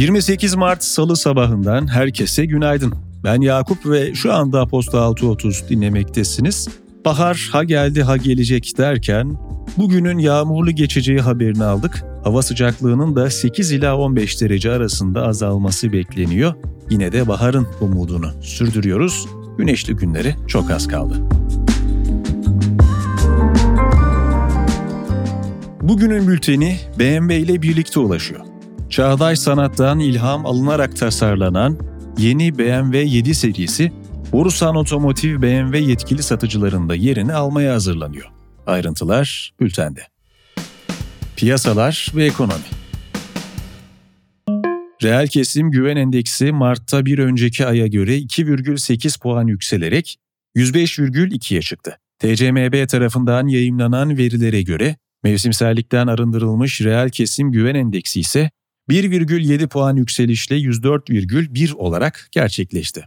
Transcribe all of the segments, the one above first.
28 Mart Salı sabahından herkese günaydın. Ben Yakup ve şu anda Posta 6.30 dinlemektesiniz. Bahar ha geldi ha gelecek derken bugünün yağmurlu geçeceği haberini aldık. Hava sıcaklığının da 8 ila 15 derece arasında azalması bekleniyor. Yine de baharın umudunu sürdürüyoruz. Güneşli günleri çok az kaldı. Bugünün bülteni BMW ile birlikte ulaşıyor. Çağdaş sanattan ilham alınarak tasarlanan yeni BMW 7 serisi Borusan Otomotiv BMW yetkili satıcılarında yerini almaya hazırlanıyor. Ayrıntılar bültende. Piyasalar ve ekonomi Reel kesim güven endeksi Mart'ta bir önceki aya göre 2,8 puan yükselerek 105,2'ye çıktı. TCMB tarafından yayımlanan verilere göre mevsimsellikten arındırılmış reel kesim güven endeksi ise 1,7 puan yükselişle 104,1 olarak gerçekleşti.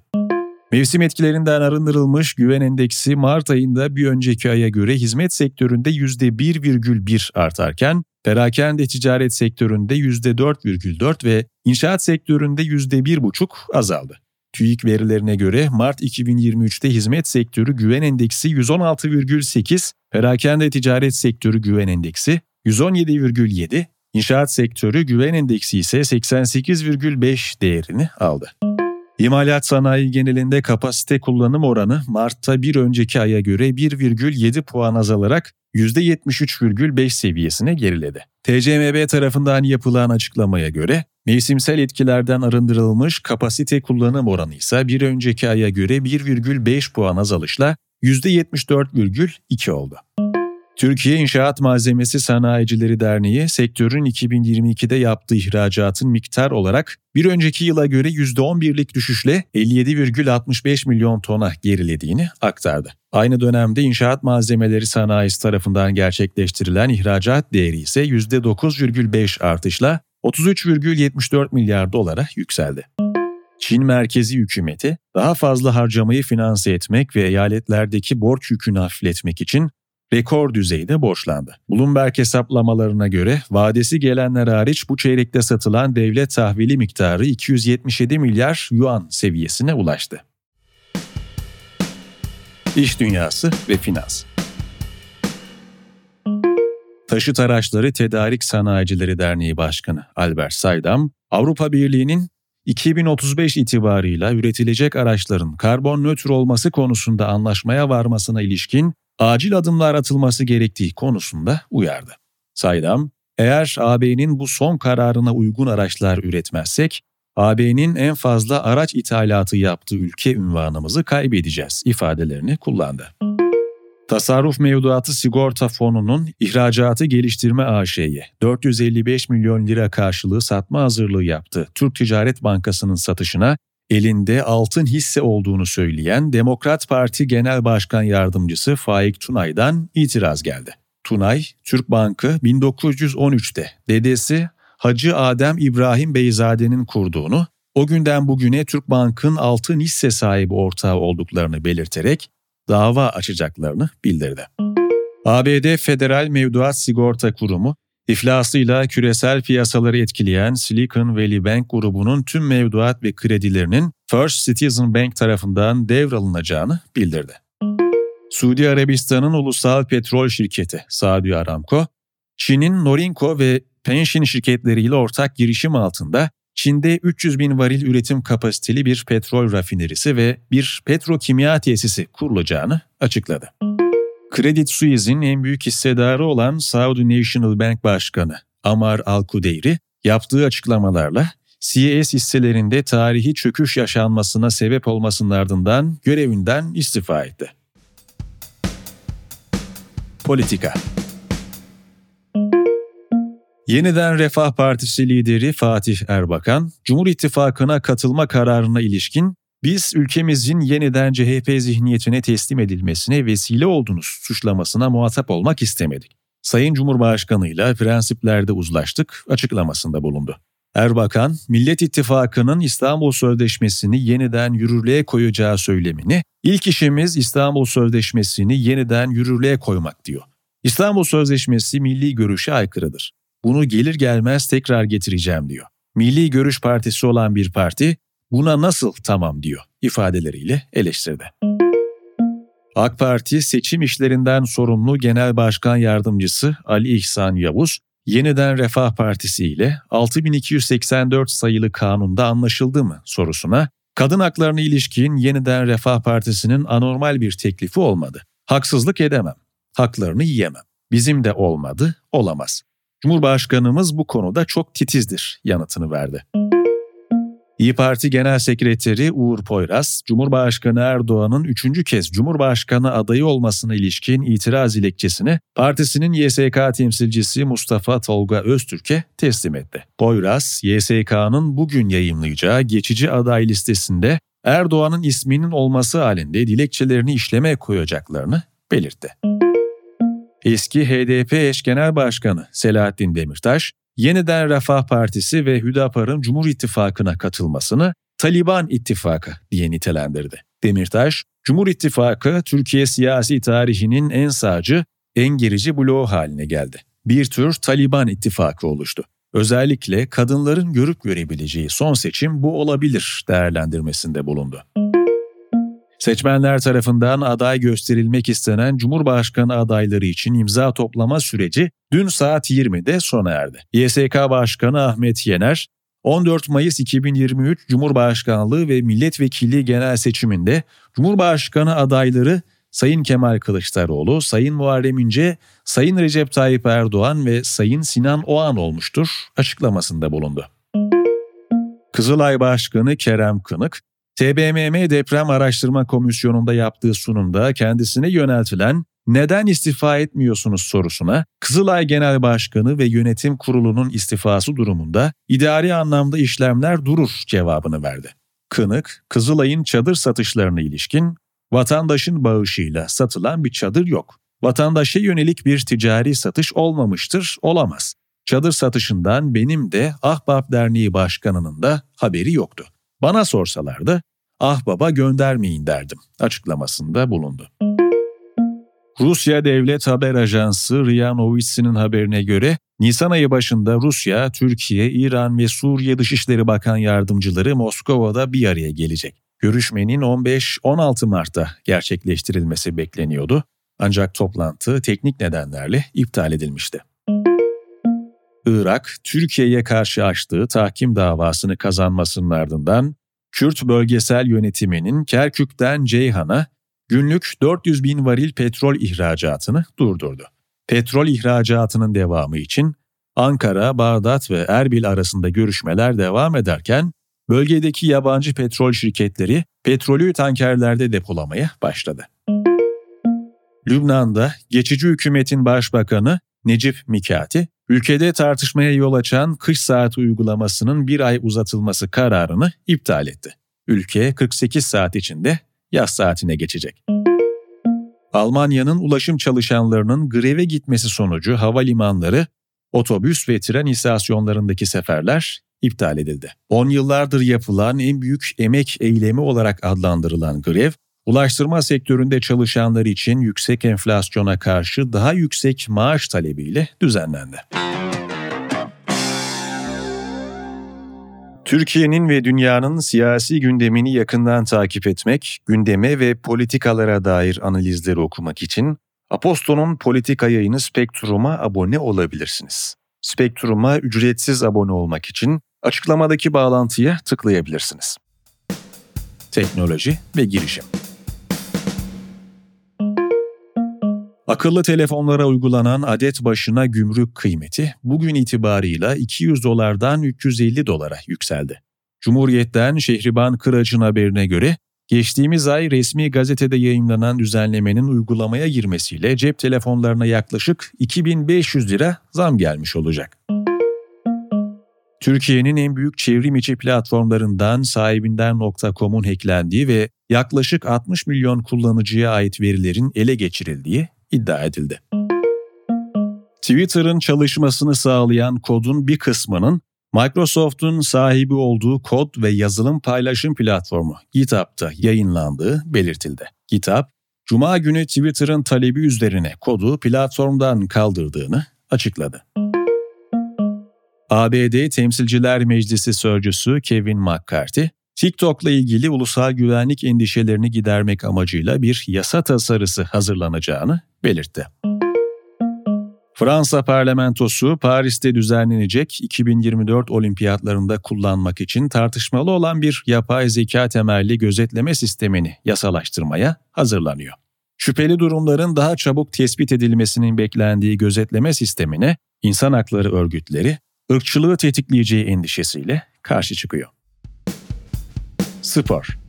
Mevsim etkilerinden arındırılmış güven endeksi Mart ayında bir önceki aya göre hizmet sektöründe %1,1 artarken, perakende ticaret sektöründe %4,4 ve inşaat sektöründe %1,5 azaldı. TÜİK verilerine göre Mart 2023'te hizmet sektörü güven endeksi 116,8, perakende ticaret sektörü güven endeksi 117,7, İnşaat sektörü güven endeksi ise 88,5 değerini aldı. İmalat sanayi genelinde kapasite kullanım oranı Mart'ta bir önceki aya göre 1,7 puan azalarak %73,5 seviyesine geriledi. TCMB tarafından yapılan açıklamaya göre mevsimsel etkilerden arındırılmış kapasite kullanım oranı ise bir önceki aya göre 1,5 puan azalışla %74,2 oldu. Türkiye İnşaat Malzemesi Sanayicileri Derneği sektörün 2022'de yaptığı ihracatın miktar olarak bir önceki yıla göre %11'lik düşüşle 57,65 milyon tona gerilediğini aktardı. Aynı dönemde inşaat malzemeleri sanayisi tarafından gerçekleştirilen ihracat değeri ise %9,5 artışla 33,74 milyar dolara yükseldi. Çin merkezi hükümeti daha fazla harcamayı finanse etmek ve eyaletlerdeki borç yükünü hafifletmek için rekor düzeyde borçlandı. Bloomberg hesaplamalarına göre vadesi gelenler hariç bu çeyrekte satılan devlet tahvili miktarı 277 milyar yuan seviyesine ulaştı. İş dünyası ve finans Taşıt Araçları Tedarik Sanayicileri Derneği Başkanı Albert Saydam, Avrupa Birliği'nin 2035 itibarıyla üretilecek araçların karbon nötr olması konusunda anlaşmaya varmasına ilişkin acil adımlar atılması gerektiği konusunda uyardı. Saydam, eğer AB'nin bu son kararına uygun araçlar üretmezsek, AB'nin en fazla araç ithalatı yaptığı ülke ünvanımızı kaybedeceğiz ifadelerini kullandı. Tasarruf Mevduatı Sigorta Fonu'nun ihracatı geliştirme AŞ'ye 455 milyon lira karşılığı satma hazırlığı yaptı. Türk Ticaret Bankası'nın satışına elinde altın hisse olduğunu söyleyen Demokrat Parti Genel Başkan Yardımcısı Faik Tunay'dan itiraz geldi. Tunay, Türk Bankı 1913'te dedesi Hacı Adem İbrahim Beyzade'nin kurduğunu, o günden bugüne Türk Bank'ın altın hisse sahibi ortağı olduklarını belirterek dava açacaklarını bildirdi. ABD Federal Mevduat Sigorta Kurumu, İflasıyla küresel piyasaları etkileyen Silicon Valley Bank grubunun tüm mevduat ve kredilerinin First Citizen Bank tarafından devralınacağını bildirdi. Suudi Arabistan'ın ulusal petrol şirketi Saudi Aramco, Çin'in Norinco ve Penshin şirketleriyle ortak girişim altında Çin'de 300 bin varil üretim kapasiteli bir petrol rafinerisi ve bir petrokimya tesisi kurulacağını açıkladı. Credit Suisse'in en büyük hissedarı olan Saudi National Bank Başkanı Amar Al-Kudeyri yaptığı açıklamalarla CES hisselerinde tarihi çöküş yaşanmasına sebep olmasının ardından görevinden istifa etti. Politika Yeniden Refah Partisi lideri Fatih Erbakan, Cumhur İttifakı'na katılma kararına ilişkin biz ülkemizin yeniden CHP zihniyetine teslim edilmesine vesile olduğunuz suçlamasına muhatap olmak istemedik. Sayın Cumhurbaşkanı ile prensiplerde uzlaştık açıklamasında bulundu. Erbakan, Millet İttifakı'nın İstanbul Sözleşmesi'ni yeniden yürürlüğe koyacağı söylemini, ilk işimiz İstanbul Sözleşmesi'ni yeniden yürürlüğe koymak diyor. İstanbul Sözleşmesi milli görüşe aykırıdır. Bunu gelir gelmez tekrar getireceğim diyor. Milli Görüş Partisi olan bir parti buna nasıl tamam diyor ifadeleriyle eleştirdi. AK Parti seçim işlerinden sorumlu Genel Başkan Yardımcısı Ali İhsan Yavuz, yeniden Refah Partisi ile 6284 sayılı kanunda anlaşıldı mı sorusuna, kadın haklarına ilişkin yeniden Refah Partisi'nin anormal bir teklifi olmadı. Haksızlık edemem, haklarını yiyemem. Bizim de olmadı, olamaz. Cumhurbaşkanımız bu konuda çok titizdir yanıtını verdi. İyi Parti Genel Sekreteri Uğur Poyraz, Cumhurbaşkanı Erdoğan'ın üçüncü kez Cumhurbaşkanı adayı olmasına ilişkin itiraz dilekçesini partisinin YSK temsilcisi Mustafa Tolga Öztürk'e teslim etti. Poyraz, YSK'nın bugün yayımlayacağı geçici aday listesinde Erdoğan'ın isminin olması halinde dilekçelerini işleme koyacaklarını belirtti. Eski HDP eş genel başkanı Selahattin Demirtaş, yeniden Refah Partisi ve Hüdapar'ın Cumhur İttifakı'na katılmasını Taliban İttifakı diye nitelendirdi. Demirtaş, Cumhur İttifakı Türkiye siyasi tarihinin en sağcı, en gerici bloğu haline geldi. Bir tür Taliban İttifakı oluştu. Özellikle kadınların görüp görebileceği son seçim bu olabilir değerlendirmesinde bulundu. Seçmenler tarafından aday gösterilmek istenen Cumhurbaşkanı adayları için imza toplama süreci dün saat 20'de sona erdi. YSK Başkanı Ahmet Yener, 14 Mayıs 2023 Cumhurbaşkanlığı ve Milletvekili genel seçiminde Cumhurbaşkanı adayları Sayın Kemal Kılıçdaroğlu, Sayın Muharrem İnce, Sayın Recep Tayyip Erdoğan ve Sayın Sinan Oğan olmuştur açıklamasında bulundu. Kızılay Başkanı Kerem Kınık, TBMM Deprem Araştırma Komisyonu'nda yaptığı sunumda kendisine yöneltilen neden istifa etmiyorsunuz sorusuna Kızılay Genel Başkanı ve Yönetim Kurulu'nun istifası durumunda idari anlamda işlemler durur cevabını verdi. Kınık, Kızılay'ın çadır satışlarına ilişkin vatandaşın bağışıyla satılan bir çadır yok. Vatandaşa yönelik bir ticari satış olmamıştır, olamaz. Çadır satışından benim de Ahbap Derneği Başkanı'nın da haberi yoktu. Bana sorsalardı ah baba göndermeyin derdim açıklamasında bulundu. Rusya Devlet Haber Ajansı RIA Novitsi'nin haberine göre Nisan ayı başında Rusya, Türkiye, İran ve Suriye Dışişleri Bakan Yardımcıları Moskova'da bir araya gelecek. Görüşmenin 15-16 Mart'ta gerçekleştirilmesi bekleniyordu. Ancak toplantı teknik nedenlerle iptal edilmişti. Irak, Türkiye'ye karşı açtığı tahkim davasını kazanmasının ardından Kürt bölgesel yönetiminin Kerkük'ten Ceyhan'a günlük 400 bin varil petrol ihracatını durdurdu. Petrol ihracatının devamı için Ankara, Bağdat ve Erbil arasında görüşmeler devam ederken bölgedeki yabancı petrol şirketleri petrolü tankerlerde depolamaya başladı. Lübnan'da geçici hükümetin başbakanı Necip Mikati, ülkede tartışmaya yol açan kış saati uygulamasının bir ay uzatılması kararını iptal etti. Ülke 48 saat içinde yaz saatine geçecek. Almanya'nın ulaşım çalışanlarının greve gitmesi sonucu havalimanları, otobüs ve tren istasyonlarındaki seferler iptal edildi. 10 yıllardır yapılan en büyük emek eylemi olarak adlandırılan grev, Ulaştırma sektöründe çalışanlar için yüksek enflasyona karşı daha yüksek maaş talebiyle düzenlendi. Türkiye'nin ve dünyanın siyasi gündemini yakından takip etmek, gündeme ve politikalara dair analizleri okumak için Aposto'nun politika yayını Spektrum'a abone olabilirsiniz. Spektrum'a ücretsiz abone olmak için açıklamadaki bağlantıya tıklayabilirsiniz. Teknoloji ve girişim Akıllı telefonlara uygulanan adet başına gümrük kıymeti bugün itibarıyla 200 dolardan 350 dolara yükseldi. Cumhuriyet'ten Şehriban Kıraç'ın haberine göre geçtiğimiz ay resmi gazetede yayınlanan düzenlemenin uygulamaya girmesiyle cep telefonlarına yaklaşık 2500 lira zam gelmiş olacak. Türkiye'nin en büyük çevrim içi platformlarından sahibinden.com'un hacklendiği ve yaklaşık 60 milyon kullanıcıya ait verilerin ele geçirildiği iddia edildi. Twitter'ın çalışmasını sağlayan kodun bir kısmının Microsoft'un sahibi olduğu kod ve yazılım paylaşım platformu GitHub'da yayınlandığı belirtildi. GitHub, Cuma günü Twitter'ın talebi üzerine kodu platformdan kaldırdığını açıkladı. ABD Temsilciler Meclisi Sözcüsü Kevin McCarthy, TikTok'la ilgili ulusal güvenlik endişelerini gidermek amacıyla bir yasa tasarısı hazırlanacağını belirtti. Fransa parlamentosu Paris'te düzenlenecek 2024 olimpiyatlarında kullanmak için tartışmalı olan bir yapay zeka temelli gözetleme sistemini yasalaştırmaya hazırlanıyor. Şüpheli durumların daha çabuk tespit edilmesinin beklendiği gözetleme sistemine insan hakları örgütleri ırkçılığı tetikleyeceği endişesiyle karşı çıkıyor. Spor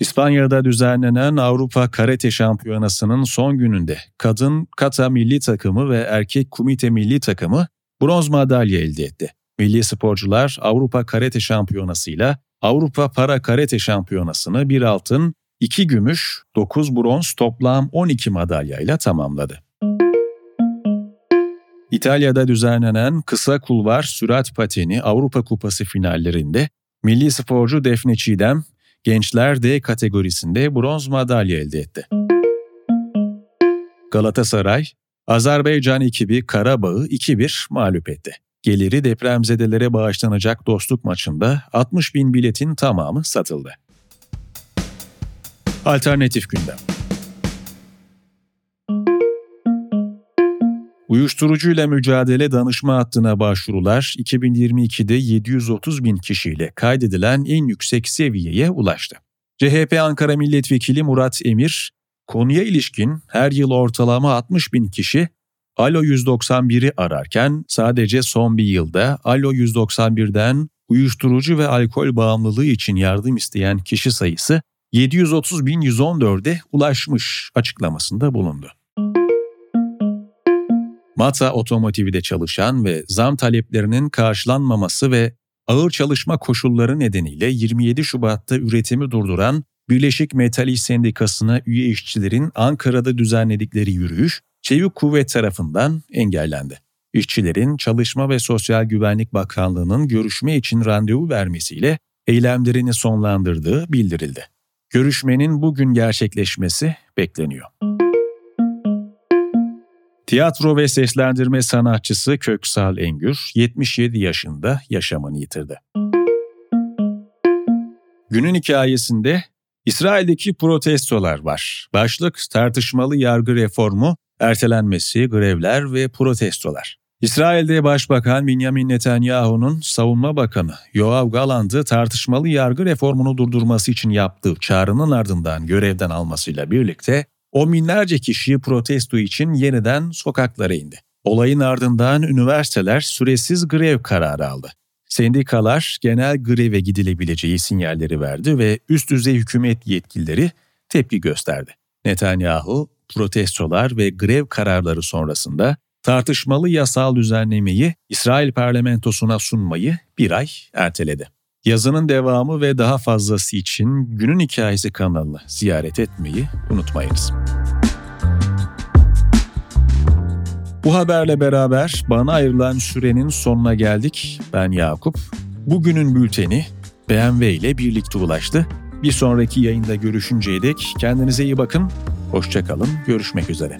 İspanya'da düzenlenen Avrupa Karate Şampiyonası'nın son gününde kadın kata milli takımı ve erkek kumite milli takımı bronz madalya elde etti. Milli sporcular Avrupa Karate Şampiyonası'yla Avrupa Para Karate Şampiyonası'nı bir altın, iki gümüş, dokuz bronz toplam 12 madalyayla tamamladı. İtalya'da düzenlenen kısa kulvar sürat pateni Avrupa Kupası finallerinde milli sporcu Defne Çiğdem Gençler D kategorisinde bronz madalya elde etti. Galatasaray, Azerbaycan ekibi Karabağ'ı 2-1 mağlup etti. Geliri depremzedelere bağışlanacak dostluk maçında 60 bin biletin tamamı satıldı. Alternatif gündem Uyuşturucuyla mücadele danışma hattına başvurular 2022'de 730 bin kişiyle kaydedilen en yüksek seviyeye ulaştı. CHP Ankara Milletvekili Murat Emir, konuya ilişkin her yıl ortalama 60 bin kişi Alo 191'i ararken sadece son bir yılda Alo 191'den uyuşturucu ve alkol bağımlılığı için yardım isteyen kişi sayısı 730.114'e ulaşmış açıklamasında bulundu. Mata Otomotiv'de çalışan ve zam taleplerinin karşılanmaması ve ağır çalışma koşulları nedeniyle 27 Şubat'ta üretimi durduran Birleşik Metal İş Sendikası'na üye işçilerin Ankara'da düzenledikleri yürüyüş, Çevik Kuvvet tarafından engellendi. İşçilerin Çalışma ve Sosyal Güvenlik Bakanlığı'nın görüşme için randevu vermesiyle eylemlerini sonlandırdığı bildirildi. Görüşmenin bugün gerçekleşmesi bekleniyor. Tiyatro ve seslendirme sanatçısı Köksal Engür 77 yaşında yaşamını yitirdi. Günün hikayesinde İsrail'deki protestolar var. Başlık tartışmalı yargı reformu, ertelenmesi, grevler ve protestolar. İsrail'de Başbakan Benjamin Netanyahu'nun savunma bakanı Yoav Galant'ı tartışmalı yargı reformunu durdurması için yaptığı çağrının ardından görevden almasıyla birlikte o binlerce kişi protesto için yeniden sokaklara indi. Olayın ardından üniversiteler süresiz grev kararı aldı. Sendikalar genel greve gidilebileceği sinyalleri verdi ve üst düzey hükümet yetkilileri tepki gösterdi. Netanyahu protestolar ve grev kararları sonrasında tartışmalı yasal düzenlemeyi İsrail parlamentosuna sunmayı bir ay erteledi. Yazının devamı ve daha fazlası için Günün Hikayesi kanalını ziyaret etmeyi unutmayınız. Bu haberle beraber bana ayrılan sürenin sonuna geldik. Ben Yakup. Bugünün bülteni BMW ile birlikte ulaştı. Bir sonraki yayında görüşünceye dek kendinize iyi bakın. Hoşçakalın. Görüşmek üzere.